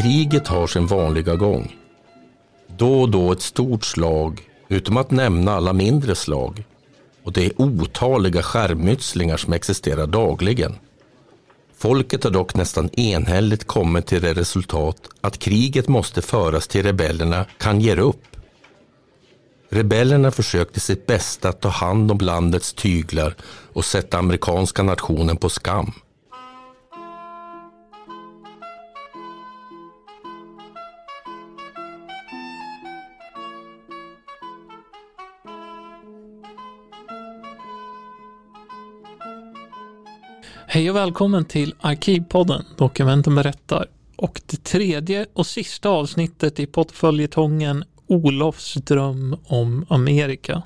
Kriget har sin vanliga gång. Då och då ett stort slag, utom att nämna alla mindre slag. Och det är otaliga skärmytslingar som existerar dagligen. Folket har dock nästan enhälligt kommit till det resultat att kriget måste föras till rebellerna kan ge upp. Rebellerna försökte sitt bästa att ta hand om landets tyglar och sätta amerikanska nationen på skam. Hej och välkommen till Arkivpodden, Dokumenten berättar och det tredje och sista avsnittet i portföljetongen Olofs dröm om Amerika.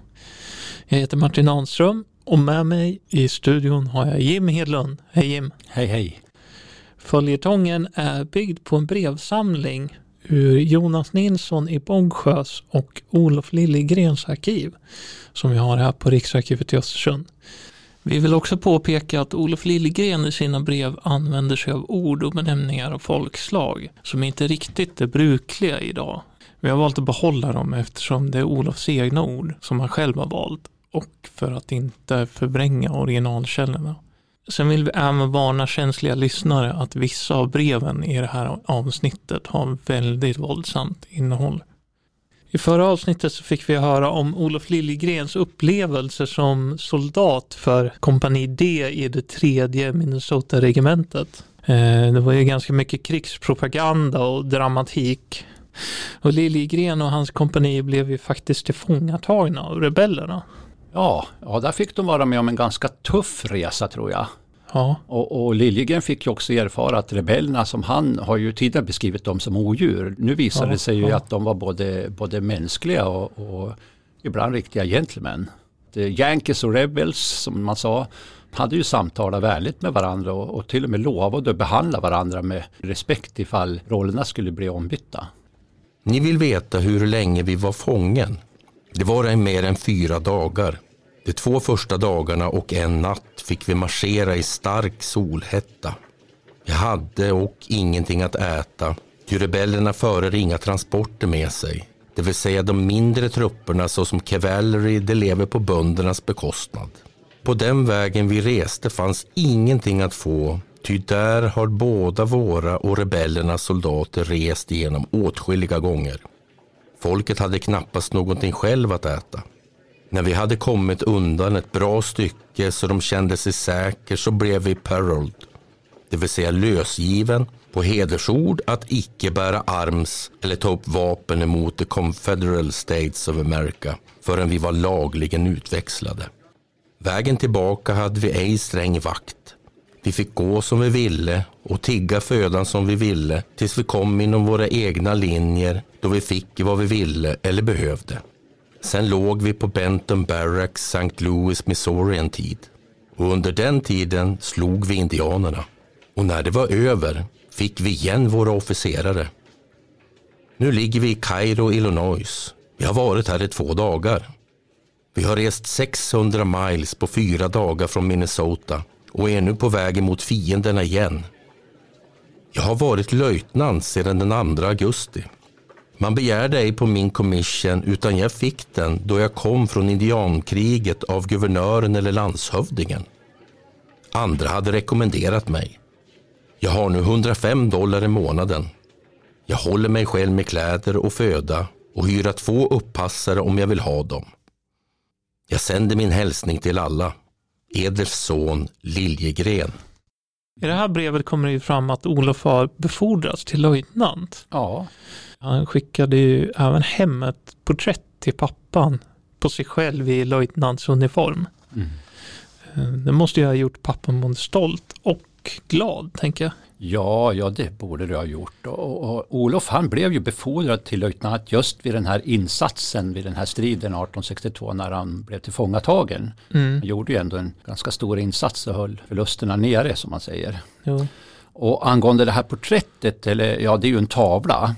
Jag heter Martin Anström och med mig i studion har jag Jim Hedlund. Hej Jim! Hej hej! Följetongen är byggd på en brevsamling ur Jonas Nilsson i Bångsjös och Olof Liljegrens arkiv som vi har här på Riksarkivet i Östersund. Vi vill också påpeka att Olof Liljegren i sina brev använder sig av ord och benämningar av folkslag som inte riktigt är brukliga idag. Vi har valt att behålla dem eftersom det är Olofs egna ord som han själv har valt och för att inte förvränga originalkällorna. Sen vill vi även varna känsliga lyssnare att vissa av breven i det här avsnittet har väldigt våldsamt innehåll. I förra avsnittet så fick vi höra om Olof Liljegrens upplevelser som soldat för kompani D i det tredje Minnesota-regementet. Eh, det var ju ganska mycket krigspropaganda och dramatik. Och Liljegren och hans kompani blev ju faktiskt tillfångatagna av rebellerna. Ja, ja, där fick de vara med om en ganska tuff resa tror jag. Ja. Och, och Liljegren fick ju också erfara att rebellerna som han har ju tidigare beskrivit dem som odjur. Nu visade Ja, det sig ju ja. att de var både, både mänskliga och, och ibland riktiga gentlemän. The Yankees och Rebels som man sa hade ju samtalat vänligt med varandra och, och till och med lovade att behandla varandra med respekt ifall rollerna skulle bli ombytta. Ni vill veta hur länge vi var fången. Det var mer än fyra dagar. De två första dagarna och en natt fick vi marschera i stark solhetta. Vi hade och ingenting att äta, ty rebellerna förde inga transporter med sig. Det vill säga de mindre trupperna såsom cavalry, de lever på böndernas bekostnad. På den vägen vi reste fanns ingenting att få, ty där har båda våra och rebellernas soldater rest igenom åtskilliga gånger. Folket hade knappast någonting själv att äta. När vi hade kommit undan ett bra stycke så de kände sig säker så blev vi paroled, det vill säga lösgiven på hedersord att icke bära arms eller ta upp vapen emot the Confederal States of America förrän vi var lagligen utväxlade. Vägen tillbaka hade vi ej sträng vakt. Vi fick gå som vi ville och tigga födan som vi ville tills vi kom inom våra egna linjer då vi fick vad vi ville eller behövde. Sen låg vi på Benton Barracks, St. Louis, Missouri en tid. Och under den tiden slog vi indianerna. Och när det var över fick vi igen våra officerare. Nu ligger vi i Kairo, Illinois. Vi har varit här i två dagar. Vi har rest 600 miles på fyra dagar från Minnesota och är nu på väg mot fienderna igen. Jag har varit löjtnant sedan den 2 augusti. Man begärde ej på min commission utan jag fick den då jag kom från indiankriget av guvernören eller landshövdingen. Andra hade rekommenderat mig. Jag har nu 105 dollar i månaden. Jag håller mig själv med kläder och föda och hyra två uppassare om jag vill ha dem. Jag sänder min hälsning till alla. Eders son Liljegren. I det här brevet kommer det ju fram att Olof har befordrats till löjtnant. Ja, Han skickade ju även hem ett porträtt till pappan på sig själv i löjtnantsuniform. Mm. Eh, Det måste ju ha gjort pappan både stolt och glad, tänker jag. Ja, ja det borde det ha gjort. Och, och Olof han blev ju befordrad till löjtnant just vid den här insatsen vid den här striden 1862 när han blev tillfångatagen. Mm. Han gjorde ju ändå en ganska stor insats och höll förlusterna nere som man säger. Jo. Och angående det här porträttet, eller ja det är ju en tavla.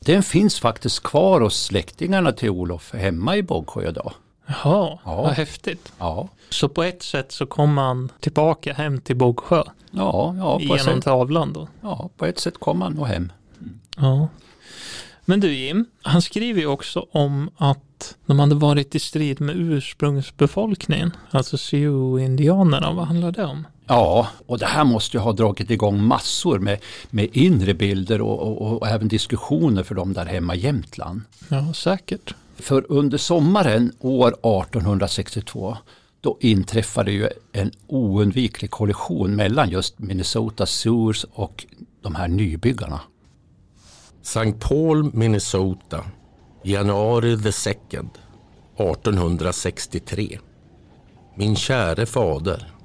Den finns faktiskt kvar hos släktingarna till Olof hemma i Bågsjö idag. Jaha, Ja. vad häftigt. Ja, Så på ett sätt så kom han tillbaka hem till Bågsjö ja, ja, genom sätt, tavlan då. ja, på ett sätt kom han nog hem. Ja. Men du Jim, han skriver ju också om att de hade varit i strid med ursprungsbefolkningen, alltså Sioux-indianerna. Vad handlar det om? Ja, och det här måste ju ha dragit igång massor med, med inre bilder och, och, och även diskussioner för dem där hemma i Jämtland. Ja, säkert. För under sommaren år 1862 då inträffade ju en oundviklig kollision mellan just Minnesota Sioux och de här nybyggarna. St. Paul, Minnesota, januari the second, 1863. Min käre fader.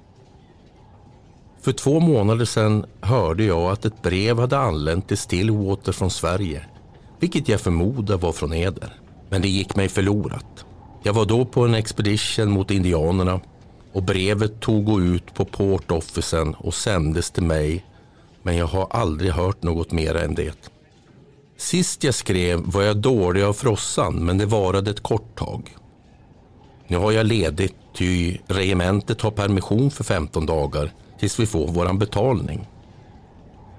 För två månader sedan hörde jag att ett brev hade anlänt till Stillwater från Sverige, vilket jag förmodar var från eder. Men det gick mig förlorat. Jag var då på en expedition mot indianerna och brevet tog gå ut på port officen och sändes till mig men jag har aldrig hört något mer än det. Sist jag skrev var jag dålig av frossan men det varade ett kort tag. Nu har jag ledigt ty regementet har permission för 15 dagar tills vi får våran betalning.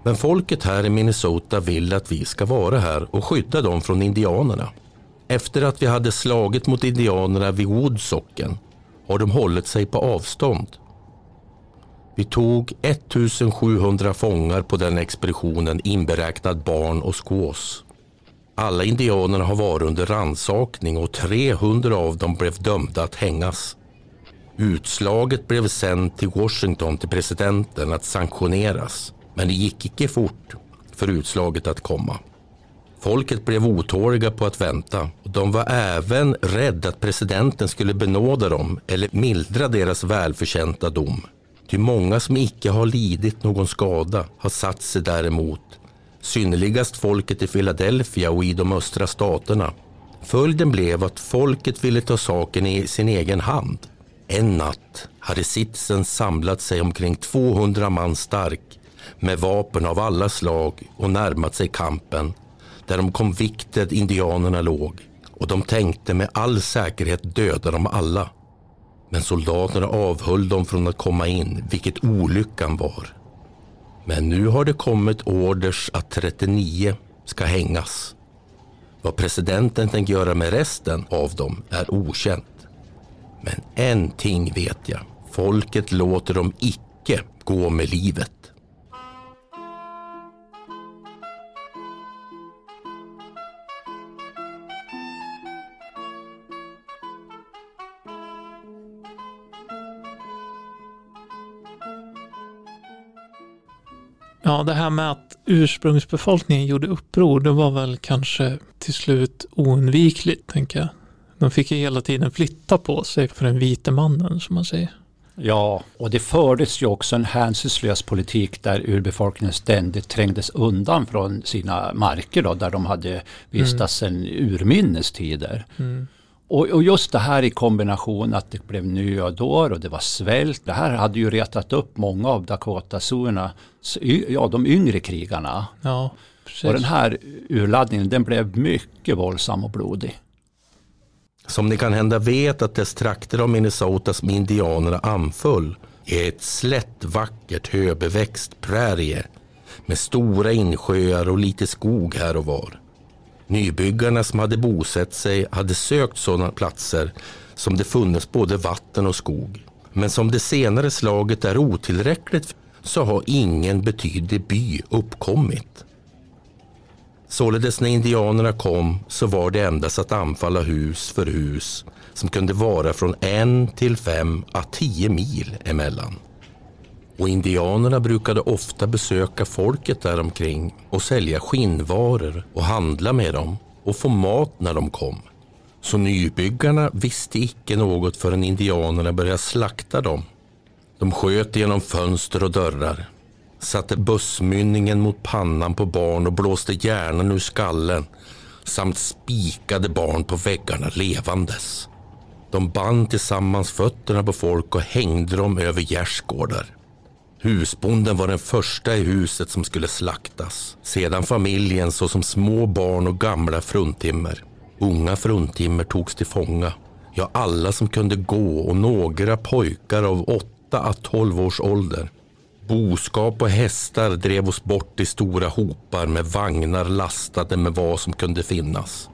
Men folket här i Minnesota vill att vi ska vara här och skydda dem från indianerna. Efter att vi hade slagit mot indianerna vid Woodsocken har de hållit sig på avstånd. Vi tog 1700 fångar på den expeditionen inberäknat barn och skås. Alla indianerna har varit under ransakning och 300 av dem blev dömda att hängas. Utslaget blev sänt till Washington till presidenten att sanktioneras. Men det gick icke fort för utslaget att komma. Folket blev otåliga på att vänta de var även rädda att presidenten skulle benåda dem eller mildra deras välförtjänta dom. Ty många som icke har lidit någon skada har satt sig däremot. Synnerligast folket i Philadelphia och i de östra staterna. Följden blev att folket ville ta saken i sin egen hand. En natt hade sitsen samlat sig omkring 200 man stark med vapen av alla slag och närmat sig kampen där de convicted indianerna låg och de tänkte med all säkerhet döda dem alla. Men soldaterna avhöll dem från att komma in, vilket olyckan var. Men nu har det kommit orders att 39 ska hängas. Vad presidenten tänker göra med resten av dem är okänt. Men en ting vet jag. Folket låter dem icke gå med livet. Ja, det här med att ursprungsbefolkningen gjorde uppror, det var väl kanske till slut oundvikligt, tänker jag. De fick ju hela tiden flytta på sig för den vite mannen, som man säger. Ja, och det fördes ju också en hänsynslös politik där urbefolkningen ständigt trängdes undan från sina marker då, där de hade vistats sedan urminnes tider. Mm. Och, och, just det här i kombination att det blev nödår och det var svält. Det här hade ju retat upp många av Dakota-zonerna, ja de yngre krigarna. Ja, precis. Och den här urladdningen den blev mycket våldsam och blodig. Som ni kan hända vet att dess trakter av Minnesota som indianerna anföll är ett slätt vackert höbeväxt prärie med stora insjöar och lite skog här och var. Nybyggarna som hade bosatt sig hade sökt sådana platser som det funnits både vatten och skog. Men som det senare slaget är otillräckligt så har ingen betydlig by uppkommit. Således när indianerna kom så var det endast att anfalla hus för hus som kunde vara från en till fem à tio mil emellan. Och indianerna brukade ofta besöka folket däromkring och sälja skinnvaror och handla med dem och få mat när de kom. Så nybyggarna visste icke något förrän indianerna började slakta dem. De sköt genom fönster och dörrar, satte bussmynningen mot pannan på barn och blåste hjärnan ur skallen samt spikade barn på väggarna levandes. De band tillsammans fötterna på folk och hängde dem över gärdsgårdar. Husbonden var den första i huset som skulle slaktas. Sedan familjen såsom små barn och gamla fruntimmer. Unga fruntimmer togs till fånga. Ja, alla som kunde gå och några pojkar av 8 att 12 års ålder. Boskap och hästar drev oss bort i stora hopar med vagnar lastade med vad som kunde finnas.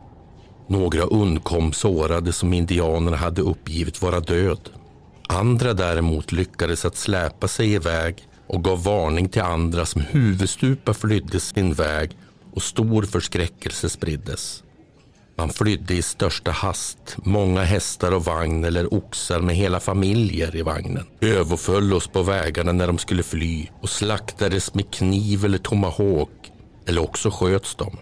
Några undkom sårade som indianerna hade uppgivit vara död. Andra däremot lyckades att släpa sig iväg och gav varning till andra som huvudstupa flydde sin väg och stor förskräckelse spriddes. Man flydde i största hast, många hästar och vagn eller oxar med hela familjer i vagnen. Överföll oss på vägarna när de skulle fly och slaktades med kniv eller tomahawk, eller också sköts de.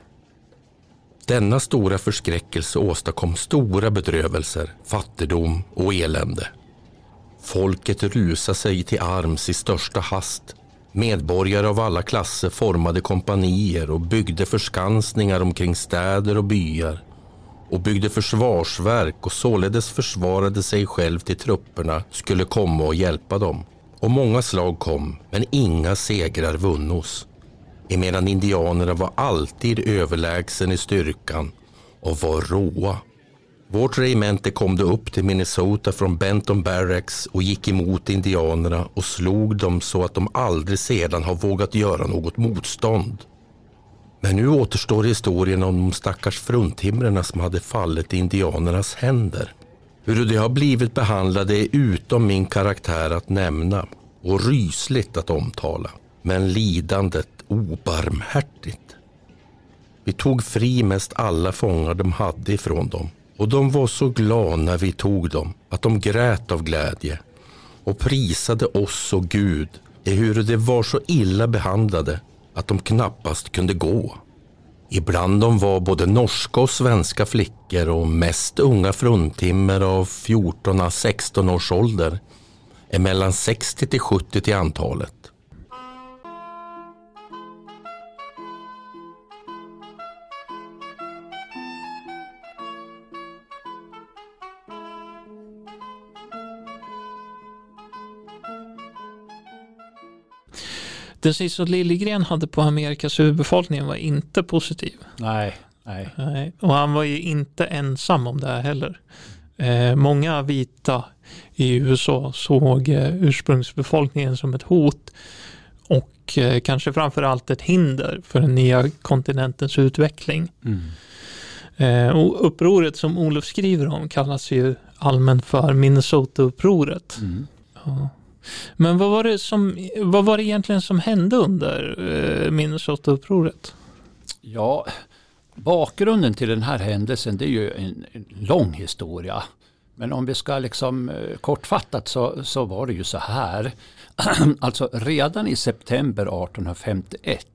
Denna stora förskräckelse åstadkom stora bedrövelser, fattigdom och elände. Folket rusade sig till arms i största hast. Medborgare av alla klasser formade kompanier och byggde förskansningar omkring städer och byar och byggde försvarsverk och således försvarade sig själv till trupperna skulle komma och hjälpa dem. Och många slag kom, men inga segrar vunnos. Emedan indianerna var alltid överlägsen i styrkan och var råa. Vårt regemente kom då upp till Minnesota från Benton Barracks och gick emot indianerna och slog dem så att de aldrig sedan har vågat göra något motstånd. Men nu återstår historien om de stackars fruntimmerna som hade fallit i indianernas händer. Hur de har blivit behandlade är utom min karaktär att nämna och rysligt att omtala. Men lidandet obarmhärtigt. Vi tog fri mest alla fångar de hade ifrån dem och de var så glada när vi tog dem att de grät av glädje och prisade oss och Gud ehuru de var så illa behandlade att de knappast kunde gå. Ibland de var både norska och svenska flickor och mest unga fruntimmer av 14 16 års ålder, är mellan 60 till 70 till antalet. Den sista Liljegren hade på Amerikas urbefolkning var inte positiv. Nej, nej. nej. Och han var ju inte ensam om det här heller. Eh, många vita i USA såg eh, ursprungsbefolkningen som ett hot och eh, kanske framförallt ett hinder för den nya kontinentens utveckling. Mm. Eh, och upproret som Olof skriver om kallas ju allmänt för Minnesota-upproret. Mm. Ja. Men vad var, det som, vad var det egentligen som hände under eh, Minnesota-upproret? Ja, bakgrunden till den här händelsen det är ju en, en lång historia. Men om vi ska liksom eh, kortfattat så, så var det ju så här. alltså redan i september 1851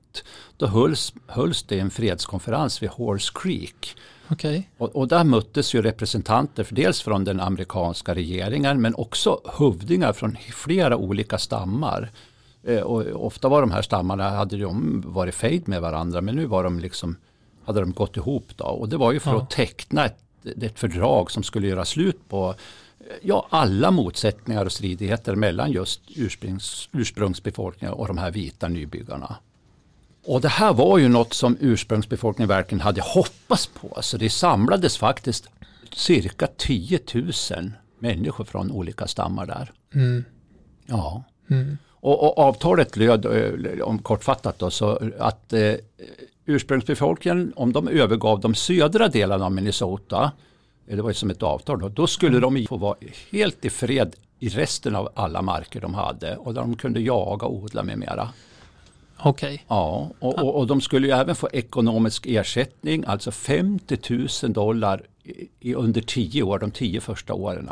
då hölls, hölls det en fredskonferens vid Horse Creek. Okay. Och, och, där möttes ju representanter dels från den amerikanska regeringen men också hövdingar från flera olika stammar. Eh, och ofta var de här stammarna, hade de varit fejd med varandra men nu var de liksom, hade de gått ihop då. Och det var ju för ja. att teckna ett, ett fördrag som skulle göra slut på ja, alla motsättningar och stridigheter mellan just ursprungs, ursprungsbefolkningen och de här vita nybyggarna. Och det här var ju något som ursprungsbefolkningen verkligen hade hoppats på. Så det samlades faktiskt cirka 10 000 människor från olika stammar där. Mm. Ja. Mm. Och, och, avtalet löd, eh, om kortfattat då, så att eh, ursprungsbefolkningen, om de övergav de södra delarna av Minnesota, eh, det var ju som ett avtal då, då skulle mm. de få vara helt i fred i resten av alla marker de hade och där de kunde jaga, odla med mera. Okej. Okay. Ja, och, och, och, de skulle ju även få ekonomisk ersättning, alltså 50 000 dollar i, under 10 år, de 10 första åren.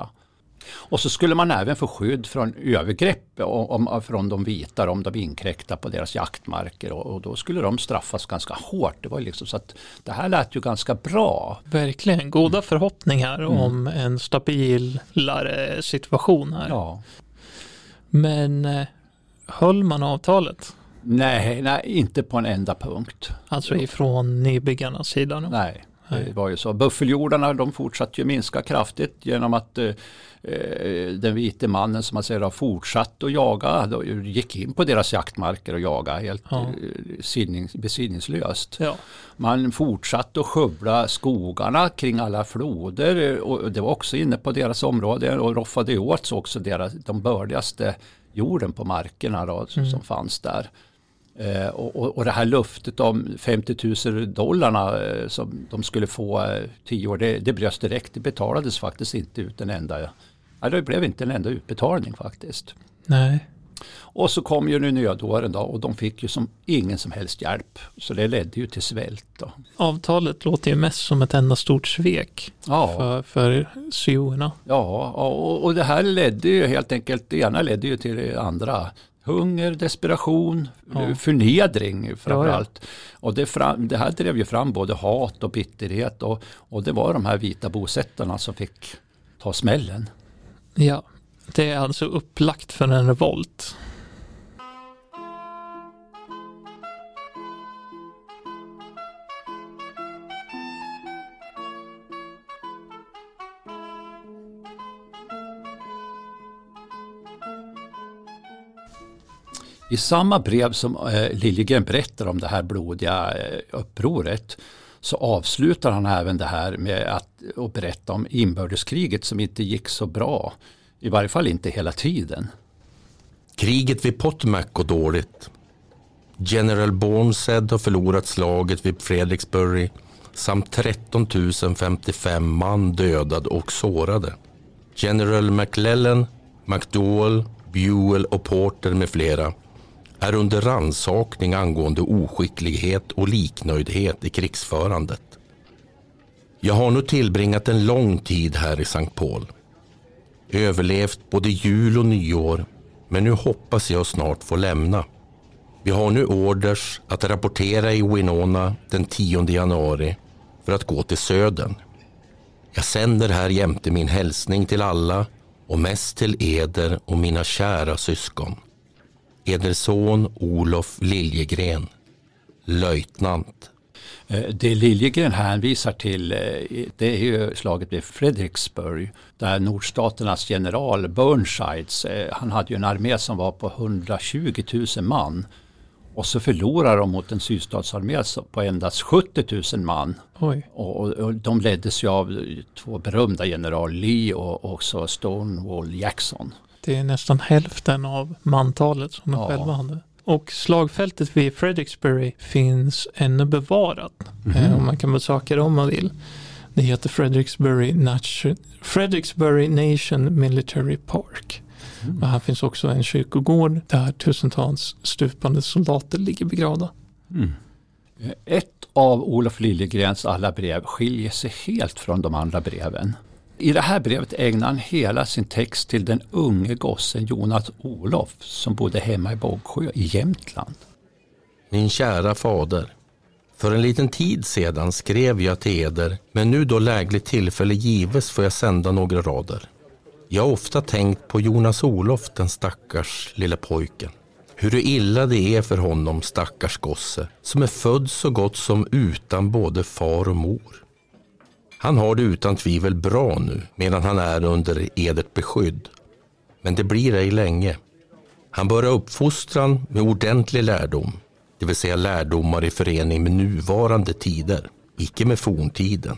Och så skulle man även få skydd från övergrepp om, om, från de vita om de inkräktar på deras jaktmarker och, och, då skulle de straffas ganska hårt. Det var liksom så att det här lät ju ganska bra. Verkligen, goda mm. förhoppningar mm. om en stabilare situation här. Ja. Men eh, höll man avtalet? Nej, nej, inte på en enda punkt. Alltså ifrån nybyggarnas sida? Nej, det var ju så. Buffeljordarna de fortsatte ju minska kraftigt genom att eh, eh den vite mannen som man säger har fortsatt att jaga, gick in på deras jaktmarker och jaga helt ja. Eh, besinningslöst. Ja. Man fortsatte att skövla skogarna kring alla floder och det var också inne på deras område och roffade åt sig också deras, de bördigaste jorden på markerna då, mm. som fanns där. Eh, och, och, det här löftet om 50 000 dollarna eh, som de skulle få eh, tio år, det, det bröts direkt. Det betalades faktiskt inte ut en enda, ja, det blev inte en enda utbetalning faktiskt. Nej. Och så kom ju nu nödåren då och de fick ju som ingen som helst hjälp. Så det ledde ju till svält. Då. Avtalet låter ju mest som ett enda stort svek ja. för, för sioerna. Ja, och, och det här ledde ju helt enkelt, det ena ledde ju till det andra. Hunger, desperation, ja. förnedring framförallt. Ja, ja. Och det, fram, det, här drev ju fram både hat och bitterhet och, och det var de här vita bosättarna som fick ta smällen. Ja, det är alltså upplagt för en revolt. I samma brev som eh, Liljegren berättar om det här blodiga eh, upproret så avslutar han även det här med att, att berätta om inbördeskriget som inte gick så bra. I varje fall inte hela tiden. Kriget vid Potomac går dåligt. General Burnshead har förlorat slaget vid Fredricksburg samt 13 055 man dödade och sårade. General McClellan, McDowell, Buell och Porter med flera är under ransakning angående oskicklighet och liknöjdhet i krigsförandet. Jag har nu tillbringat en lång tid här i Sankt Paul. Överlevt både jul och nyår, men nu hoppas jag snart få lämna. Vi har nu orders att rapportera i Winona den 10 januari för att gå till södern. Jag sänder här jämte min hälsning till alla och mest till eder och mina kära syskon. Eder son Olof Liljegren, löjtnant. Eh, det Liljegren hänvisar till eh, det är ju slaget vid Fredricksburg där nordstaternas general Burnsides, eh, han hade ju en armé som var på 120 000 man. Och så förlorar de mot en sydstatsarmé på endast 70 000 man. Och, och, de leddes ju av två berömda general Lee och också Stonewall Jackson. Det är nästan hälften av mantalet som de ja. själva hade. Och slagfältet vid Fredricksbury finns ännu bevarat. Mm -hmm. eh, man kan besöka det om man vill. Det heter Fredricksbury, Nation, Fredricksbury Nation Military Park. Mm. Och här finns också en kyrkogård där tusentals stupande soldater ligger begravda. Mm. Ett av Olof Liljegrens alla brev skiljer sig helt från de andra breven. I det här brevet ägnar han hela sin text till den unge gossen Jonas Olof som bodde hemma i Bågsjö i Jämtland. Min kära fader. För en liten tid sedan skrev jag till eder, men nu då lägligt tillfälle gives får jag sända några rader. Jag har ofta tänkt på Jonas Olof, den stackars lilla pojken. Hur illa det är för honom, stackars gosse, som är född så gott som utan både far och mor. Han har det utan tvivel bra nu medan han är under edert beskydd. Men det blir ej länge. Han börjar uppfostran med ordentlig lärdom, det vill säga lärdomar i förening med nuvarande tider, icke med forntiden.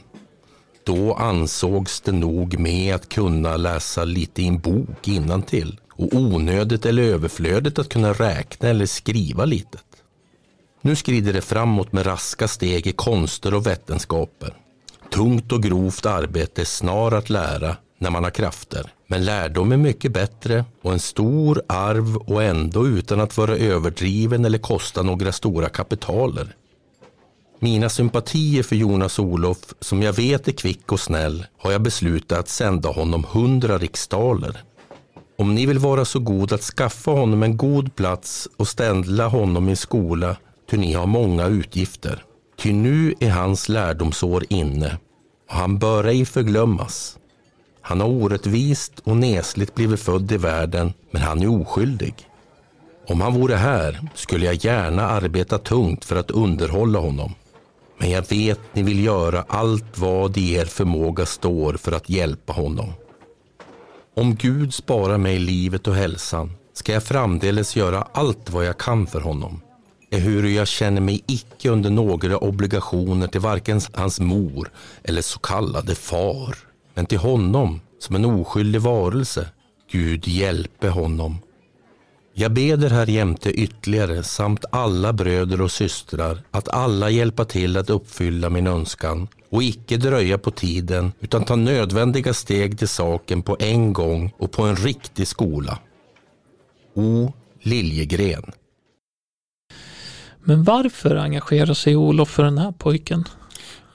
Då ansågs det nog med att kunna läsa lite i en bok till och onödigt eller överflödigt att kunna räkna eller skriva litet. Nu skrider det framåt med raska steg i konster och vetenskaper tungt och grovt arbete är snar att lära när man har krafter. Men lärdom är mycket bättre och en stor arv och ändå utan att vara överdriven eller kosta några stora kapitaler. Mina sympatier för Jonas Olof, som jag vet är kvick och snäll, har jag beslutat att sända honom hundra riksdaler. Om ni vill vara så god att skaffa honom en god plats och ställa honom i skola, ty ni har många utgifter. Ty nu är hans lärdomsår inne han bör ej förglömmas. Han har orättvist och nesligt blivit född i världen, men han är oskyldig. Om han vore här skulle jag gärna arbeta tungt för att underhålla honom. Men jag vet ni vill göra allt vad i er förmåga står för att hjälpa honom. Om Gud sparar mig livet och hälsan ska jag framdeles göra allt vad jag kan för honom ehuru jag känner mig icke under några obligationer till varken hans mor eller så kallade far, men till honom som en oskyldig varelse. Gud hjälpe honom. Jag beder här jämte ytterligare samt alla bröder och systrar att alla hjälpa till att uppfylla min önskan och icke dröja på tiden utan ta nödvändiga steg till saken på en gång och på en riktig skola. O. Liljegren men varför engagerar sig Olof för den här pojken?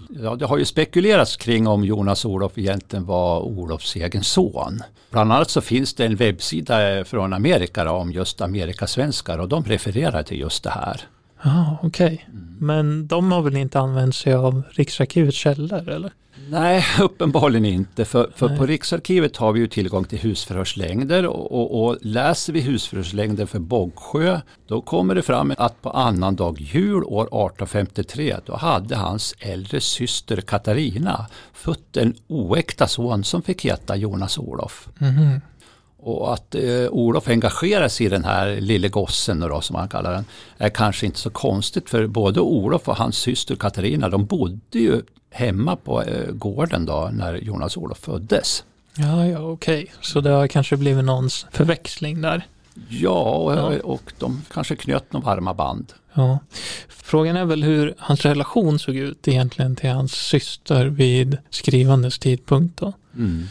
Ja, det har ju spekulerats kring om Jonas Olof egentligen var Olofs egen son. Bland annat så finns det en webbsida från Amerika om just Amerikasvenskar och de refererar till just det här. Ja, okej. Okay. Mm. Men de har väl inte använt sig av Riksarkivets källor eller? Nej, uppenbarligen inte. För, för på Riksarkivet har vi ju tillgång till husförhörslängder och, och, och, läser vi husförhörslängder för Bågsjö då kommer det fram att på annandag jul år 1853 då hade hans äldre syster Katarina fött en oäkta son som fick heta Jonas Olof. Mm. Och att eh, Olof engagerar sig i den här lille gossen då, som han kallar den är kanske inte så konstigt för både Olof och hans syster Katarina de bodde ju hemma på eh, gården då när Jonas Olof föddes. Ja, ja okej. Okay. Så det har kanske blivit någons förväxling där. Ja och, ja, och de kanske knöt några varma band. Ja. Frågan är väl hur hans relation såg ut egentligen till hans syster vid skrivandets tidpunkt. Då. Mm.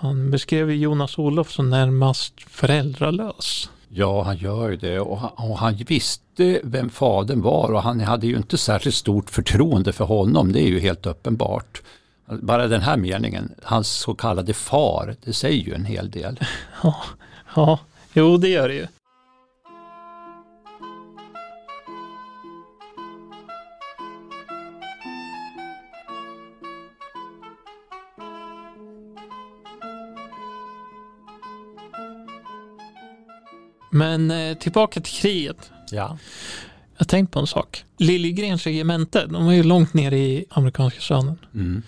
Han beskrev Jonas Olof som närmast föräldralös. Ja, han gör ju det och han, och han, visste vem fadern var och han hade ju inte särskilt stort förtroende för honom, det är ju helt uppenbart. Bara den här meningen, hans så kallade far, det säger ju en hel del. Ja, ja jo det gör det ju. Men eh, tillbaka till kriget. Ja. Jag tänkte på en sak. Liljegrens regemente, de var ju långt ner i amerikanska södern. Mm.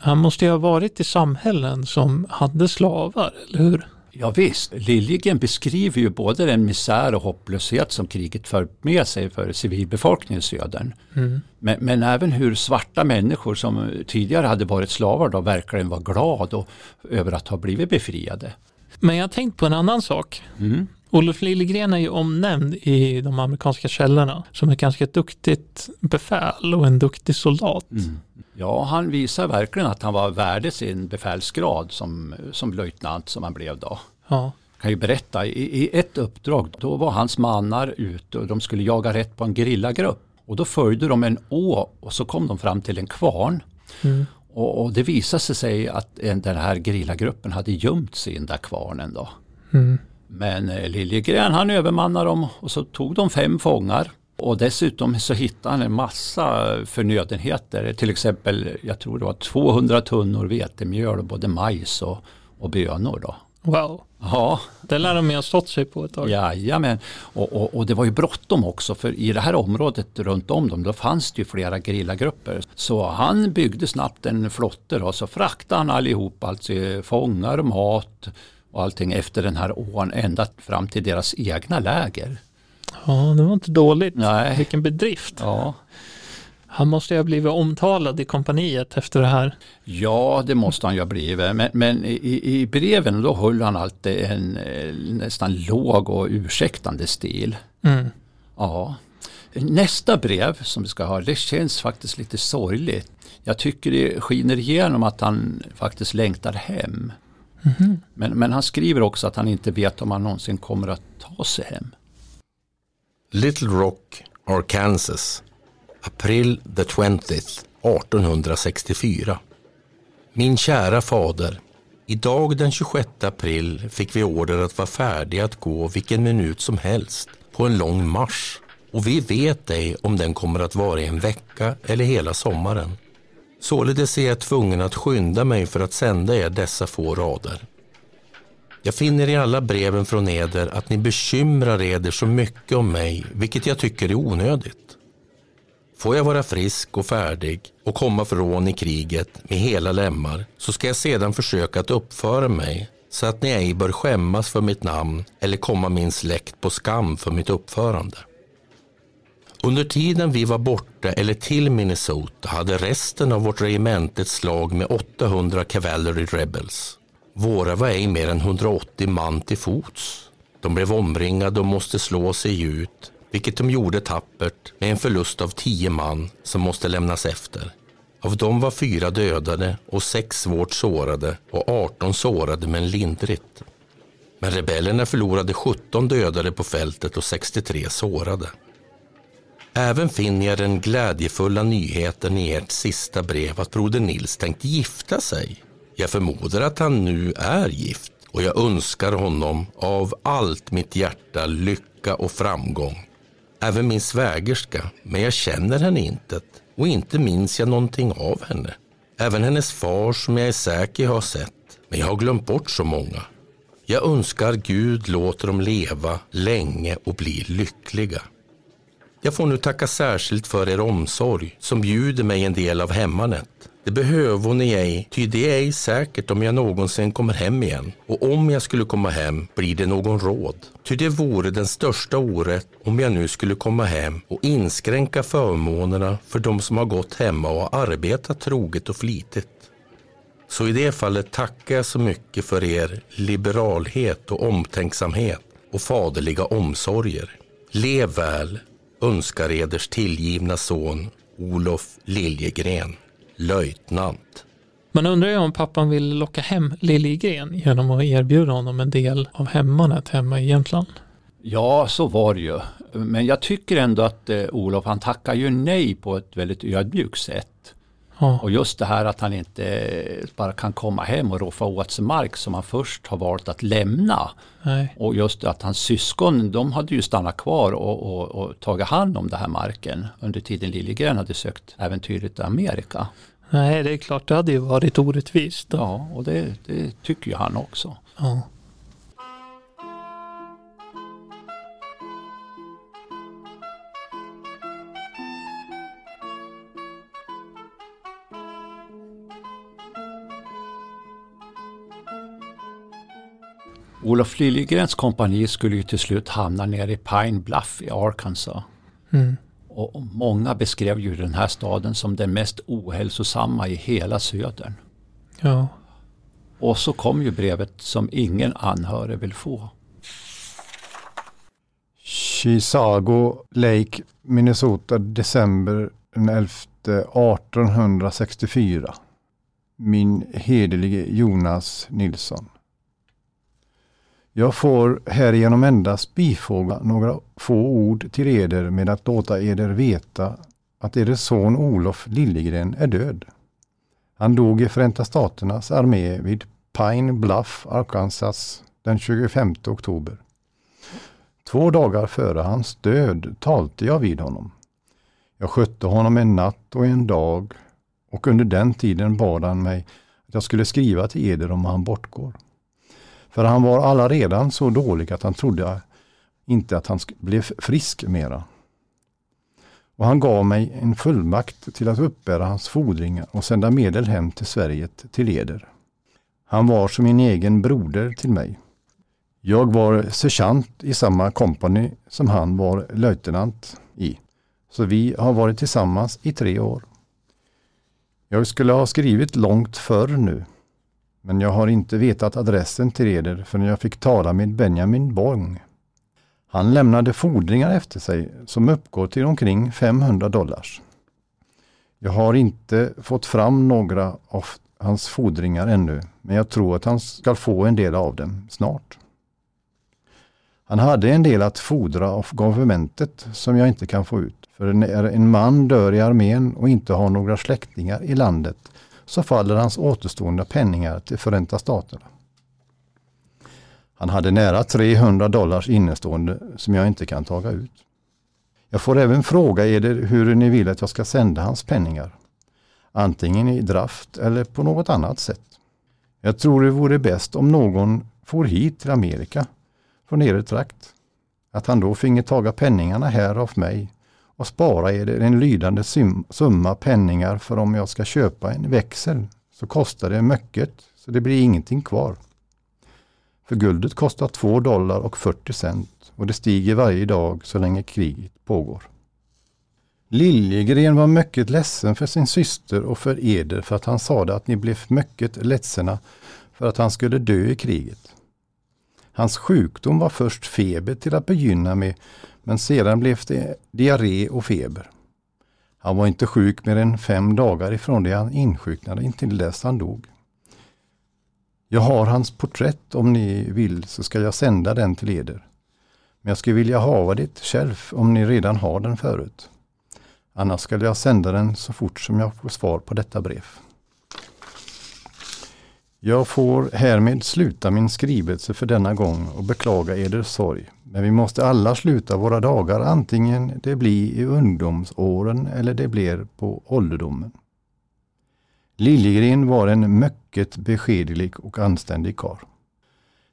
Han måste ju ha varit i samhällen som hade slavar, eller hur? Ja, visst, Liljegren beskriver ju både den misär och hopplöshet som kriget för med sig för civilbefolkningen i södern. Mm. Men, men, även hur svarta människor som tidigare hade varit slavar då verkligen var glada över att ha blivit befriade. Men jag har tänkt på en annan sak. Mm. Olof Liljegren är ju omnämnd i de amerikanska källorna som ett ganska duktigt befäl och en duktig soldat. Mm. Ja, han visar verkligen att han var värd sin befälsgrad som, som löjtnant som han blev då. Ja. Jag kan ju berätta, i, i ett uppdrag då var hans mannar ute och de skulle jaga rätt på en grillagrupp. Och då följde de en å och så kom de fram till en kvarn. Mm. Och, och, det visade sig att den här grillagruppen hade gömt sig i den där kvarnen då. Mm. Men eh, Liljegren han övermannade dem och så tog de fem fångar. Och dessutom så hittade han en massa förnödenheter. Till exempel, jag tror det var 200 tunnor vetemjöl och både majs och, och bönor. Då. Wow. Ja. Det lär de ha stått sig på ett tag. Jajamän. Och, och, och det var ju bråttom också för i det här området runt om dem då fanns det ju flera grillagrupper. Så han byggde snabbt en flotte och så fraktade han allihop, alltså fångar, mat, och allting efter den här ån ända fram till deras egna läger. Ja, det var inte dåligt. Nej. Vilken bedrift. Ja. Han måste ju ha blivit omtalad i kompaniet efter det här. Ja, det måste han ju ha blivit. Men, men i, i, breven då höll han alltid en eh, nästan låg och ursäktande stil. Mm. Ja. Nästa brev som vi ska ha, det känns faktiskt lite sorgligt. Jag tycker det skiner igenom att han faktiskt längtar hem. Mm. Men, men han skriver också att han inte vet om han någonsin kommer att ta sig hem. Little Rock, Arkansas. April the 20th 1864. Min kära fader. Idag den 26 april fick vi order att vara färdiga att gå vilken minut som helst på en lång marsch. Och vi vet ej om den kommer att vara i en vecka eller hela sommaren. Således är jag tvungen att skynda mig för att sända er dessa få rader. Jag finner i alla breven från eder att ni bekymrar eder så mycket om mig, vilket jag tycker är onödigt. Får jag vara frisk och färdig och komma från i kriget med hela lemmar så ska jag sedan försöka att uppföra mig så att ni ej bör skämmas för mitt namn eller komma min släkt på skam för mitt uppförande. Under tiden vi var borta eller till Minnesota hade resten av vårt regemente ett slag med 800 Cavalry Rebels. Våra var ej mer än 180 man till fots. De blev omringade och måste slå sig ut, vilket de gjorde tappert med en förlust av 10 man som måste lämnas efter. Av dem var fyra dödade och sex svårt sårade och 18 sårade men lindrigt. Men rebellerna förlorade 17 dödade på fältet och 63 sårade. Även finner jag den glädjefulla nyheten i ert sista brev att broder Nils tänkt gifta sig. Jag förmodar att han nu är gift och jag önskar honom av allt mitt hjärta lycka och framgång. Även min svägerska, men jag känner henne inte och inte minns jag någonting av henne. Även hennes far som jag är säker har sett, men jag har glömt bort så många. Jag önskar Gud låter dem leva länge och bli lyckliga. Jag får nu tacka särskilt för er omsorg som bjuder mig en del av hemmanet. Det behöver ni ej, ty det är ej säkert om jag någonsin kommer hem igen. Och om jag skulle komma hem blir det någon råd. Ty det vore den största orätt om jag nu skulle komma hem och inskränka förmånerna för de som har gått hemma och arbetat troget och flitigt. Så i det fallet tackar jag så mycket för er liberalhet och omtänksamhet och faderliga omsorger. Lev väl, önskar eders tillgivna son Olof Liljegren, löjtnant. Man undrar ju om pappan vill locka hem Liljegren genom att erbjuda honom en del av hemmanet hemma i Jämtland. Ja, så var det ju. Men jag tycker ändå att eh, Olof han tackar ju nej på ett väldigt ödmjukt sätt. Ja. Och just det här att han inte bara kan komma hem och roffa åt sig mark som han först har valt att lämna. Nej. Och just att hans syskon, de hade ju stannat kvar och, och, och tagit hand om den här marken under tiden Liljegren hade sökt äventyret i Amerika. Nej, det är klart, det hade ju varit orättvist. Då. Ja, och det, det tycker ju han också. Ja. Olof Liljegrens kompani skulle ju till slut hamna nere i Pine Bluff i Arkansas. Mm. Och många beskrev ju den här staden som den mest ohälsosamma i hela södern. ja. Och så kom ju brevet som ingen anhörig vill få. Chisago Lake, Minnesota, december den 11 1864. Min hederlige Jonas Nilsson. Jag får härigenom endast bifoga några få ord till eder med att låta eder veta att eders son Olof Liljegren är död. Han dog i Förenta Staternas armé vid Pine Bluff, Arkansas den 25 oktober. Två dagar före hans död talte jag vid honom. Jag skötte honom en natt och en dag och under den tiden bad han mig att jag skulle skriva till eder om han bortgår. För han var alla redan så dålig att han trodde inte att han blev frisk mera. Och han gav mig en fullmakt till att uppbära hans fordringar och sända medel hem till Sverige till eder. Han var som min egen broder till mig. Jag var sergeant i samma kompani som han var löjtnant i. Så vi har varit tillsammans i tre år. Jag skulle ha skrivit långt förr nu. Men jag har inte vetat adressen till eder förrän jag fick tala med Benjamin Borg. Han lämnade fordringar efter sig som uppgår till omkring 500 dollars. Jag har inte fått fram några av hans fordringar ännu, men jag tror att han ska få en del av dem snart. Han hade en del att fordra av governmentet som jag inte kan få ut. För när en man dör i armén och inte har några släktingar i landet så faller hans återstående penningar till Förenta Staterna. Han hade nära 300 dollars innestående som jag inte kan taga ut. Jag får även fråga eder hur ni vill att jag ska sända hans penningar. Antingen i draft eller på något annat sätt. Jag tror det vore bäst om någon for hit till Amerika från er trakt. Att han då finge taga penningarna här av mig och spara eder en lydande summa penningar för om jag ska köpa en växel så kostar det mycket så det blir ingenting kvar. För guldet kostar 2 dollar och 40 cent och det stiger varje dag så länge kriget pågår. Liljegren var mycket ledsen för sin syster och för eder för att han sade att ni blev mycket ledsna för att han skulle dö i kriget. Hans sjukdom var först feber till att begynna med men sedan blev det diarré och feber. Han var inte sjuk mer än fem dagar ifrån det han insjuknade intill dess han dog. Jag har hans porträtt om ni vill så ska jag sända den till eder. Men jag skulle vilja hava det själv om ni redan har den förut. Annars ska jag sända den så fort som jag får svar på detta brev. Jag får härmed sluta min skrivelse för denna gång och beklaga eder sorg. Men vi måste alla sluta våra dagar antingen det blir i ungdomsåren eller det blir på ålderdomen. Liljegren var en mycket beskedlig och anständig kar.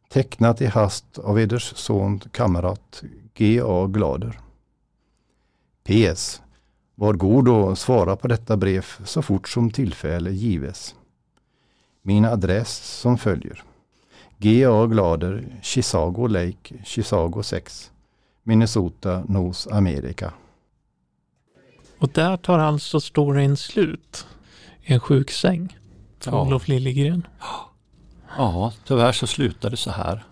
Tecknat i hast av eders son kamrat G.A. Glader. PS. Var god och svara på detta brev så fort som tillfälle gives. Min adress som följer. G.A. Glader, Chisago Lake, Chisago 6, Minnesota, Nos Amerika. Och där tar alltså storyn slut. I en sjuksäng. För Ja. Olof Liljegren. Ja, tyvärr så slutade det så här.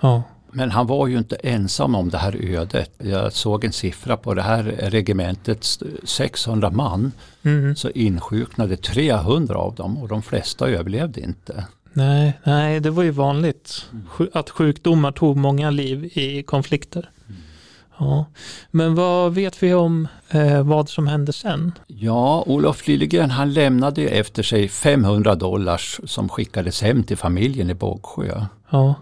Ja. Men han var ju inte ensam om det här ödet. Jag såg en siffra på det här regementet, 600 man, Mm. så insjuknade 300 av dem och de flesta överlevde inte. Nej, nej, det var ju vanligt sju- att sjukdomar tog många liv i konflikter. Ja. Men vad vet vi om eh, vad som hände sen? Ja, Olof Liljegren han lämnade ju efter sig 500 dollars som skickades hem till familjen i Bågsjö. Ja,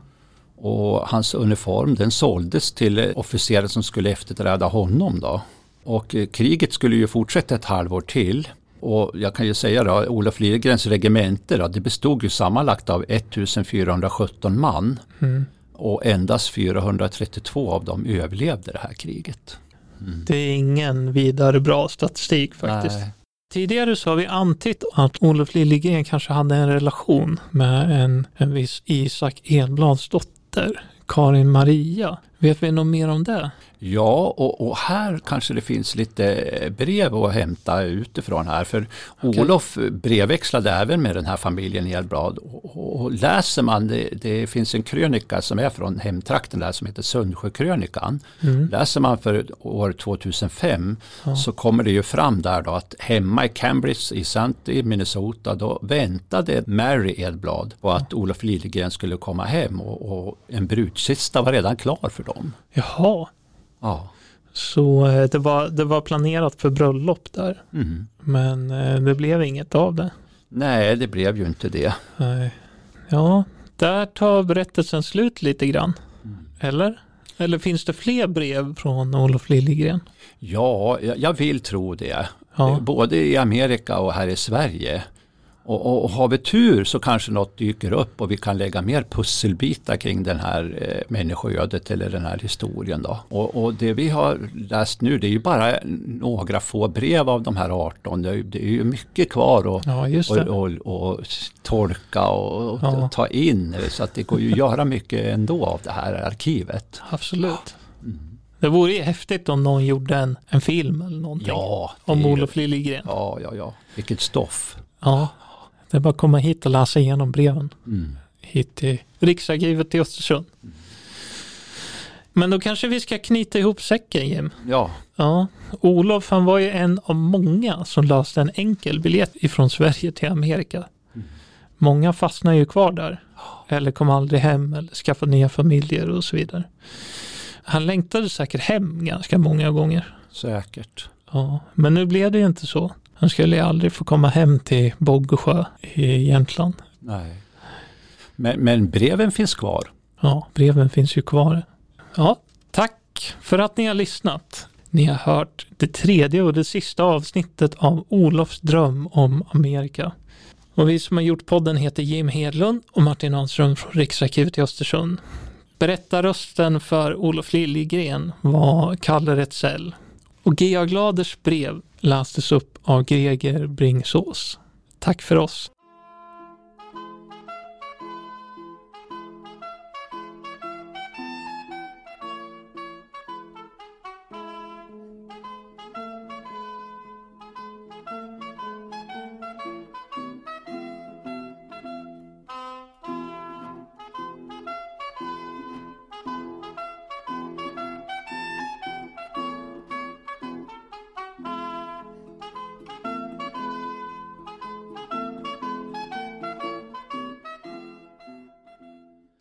Och hans uniform den såldes till eh, officerare som skulle efterträda honom då. Och eh, kriget skulle ju fortsätta ett halvår till. Och jag kan ju säga då, Olof Liljegrens regemente då, det bestod ju sammanlagt av 1417 man. mm. Och endast 432 av dem överlevde det här kriget. det är ingen vidare bra statistik faktiskt. Nej. Tidigare så har vi antytt att Olof Liljegren kanske hade en relation med en, en viss Isak Edblads dotter, Karin Maria. Vet vi något mer om det? Ja, och, och här kanske det finns lite brev att hämta utifrån här. För Okej. Olof brevväxlade även med den här familjen Edblad. Och, och, och läser man, det, det finns en krönika som är från hemtrakten där som heter Sundsjökrönikan. Mm. Läser man för år 2005 Ja. så kommer det ju fram där då att hemma i Cambridge i St. i Minnesota då väntade Mary Edblad på att Olof Liljegren skulle komma hem och, och en brudkista var redan klar för dem. Jaha, Ja. så eh, det var, det var planerat för bröllop där. Mm. Men eh, det blev inget av det. Nej, det blev ju inte det. Nej. Ja, där tar berättelsen slut lite grann. Eller? Eller finns det fler brev från Olof Liljegren? Ja, jag jag vill tro det. Ja. Både i Amerika och här i Sverige. Och, och, och har vi tur så kanske något dyker upp och vi kan lägga mer pusselbitar kring den här eh, människoödet eller den här historien. Då. Och, och det vi har läst nu det är ju bara några få brev av de här 18. Det är, det är ju mycket kvar att Ja, just och, det. och, och tolka och, Ja. ta in. Så att det går ju att göra mycket ändå av det här arkivet. Absolut. Det vore ju häftigt om någon gjorde en, en film eller någonting. Ja, Om Olof Liljegren. Ja, ja, ja. Vilket stoff. Ja. Det är bara att komma hit och läsa igenom breven. Mm. Hit till Riksarkivet i Östersund. Men då kanske vi ska knyta ihop säcken Jim. Ja, Ja, Olof han var ju en av många som löste en enkel biljett ifrån Sverige till Amerika. Många fastnar ju kvar där. Eller kom aldrig hem eller skaffade nya familjer och så vidare. Han längtade säkert hem ganska många gånger. säkert. Ja, men nu blev det ju inte så. Han skulle ju aldrig få komma hem till Boggesjö i Jämtland. Nej. Men, men breven finns kvar. Ja, breven finns ju kvar. Ja, tack för att ni har lyssnat. Ni har hört det tredje och det sista avsnittet av Olofs dröm om Amerika. Och vi som har gjort podden heter Jim Hedlund och Martin Hanström från Riksarkivet i Östersund. Berättarrösten för Olof Liljegren var Kalle Rättsell. Och G.A. Gladers brev lästes upp av Greger Bringsås. Tack för oss.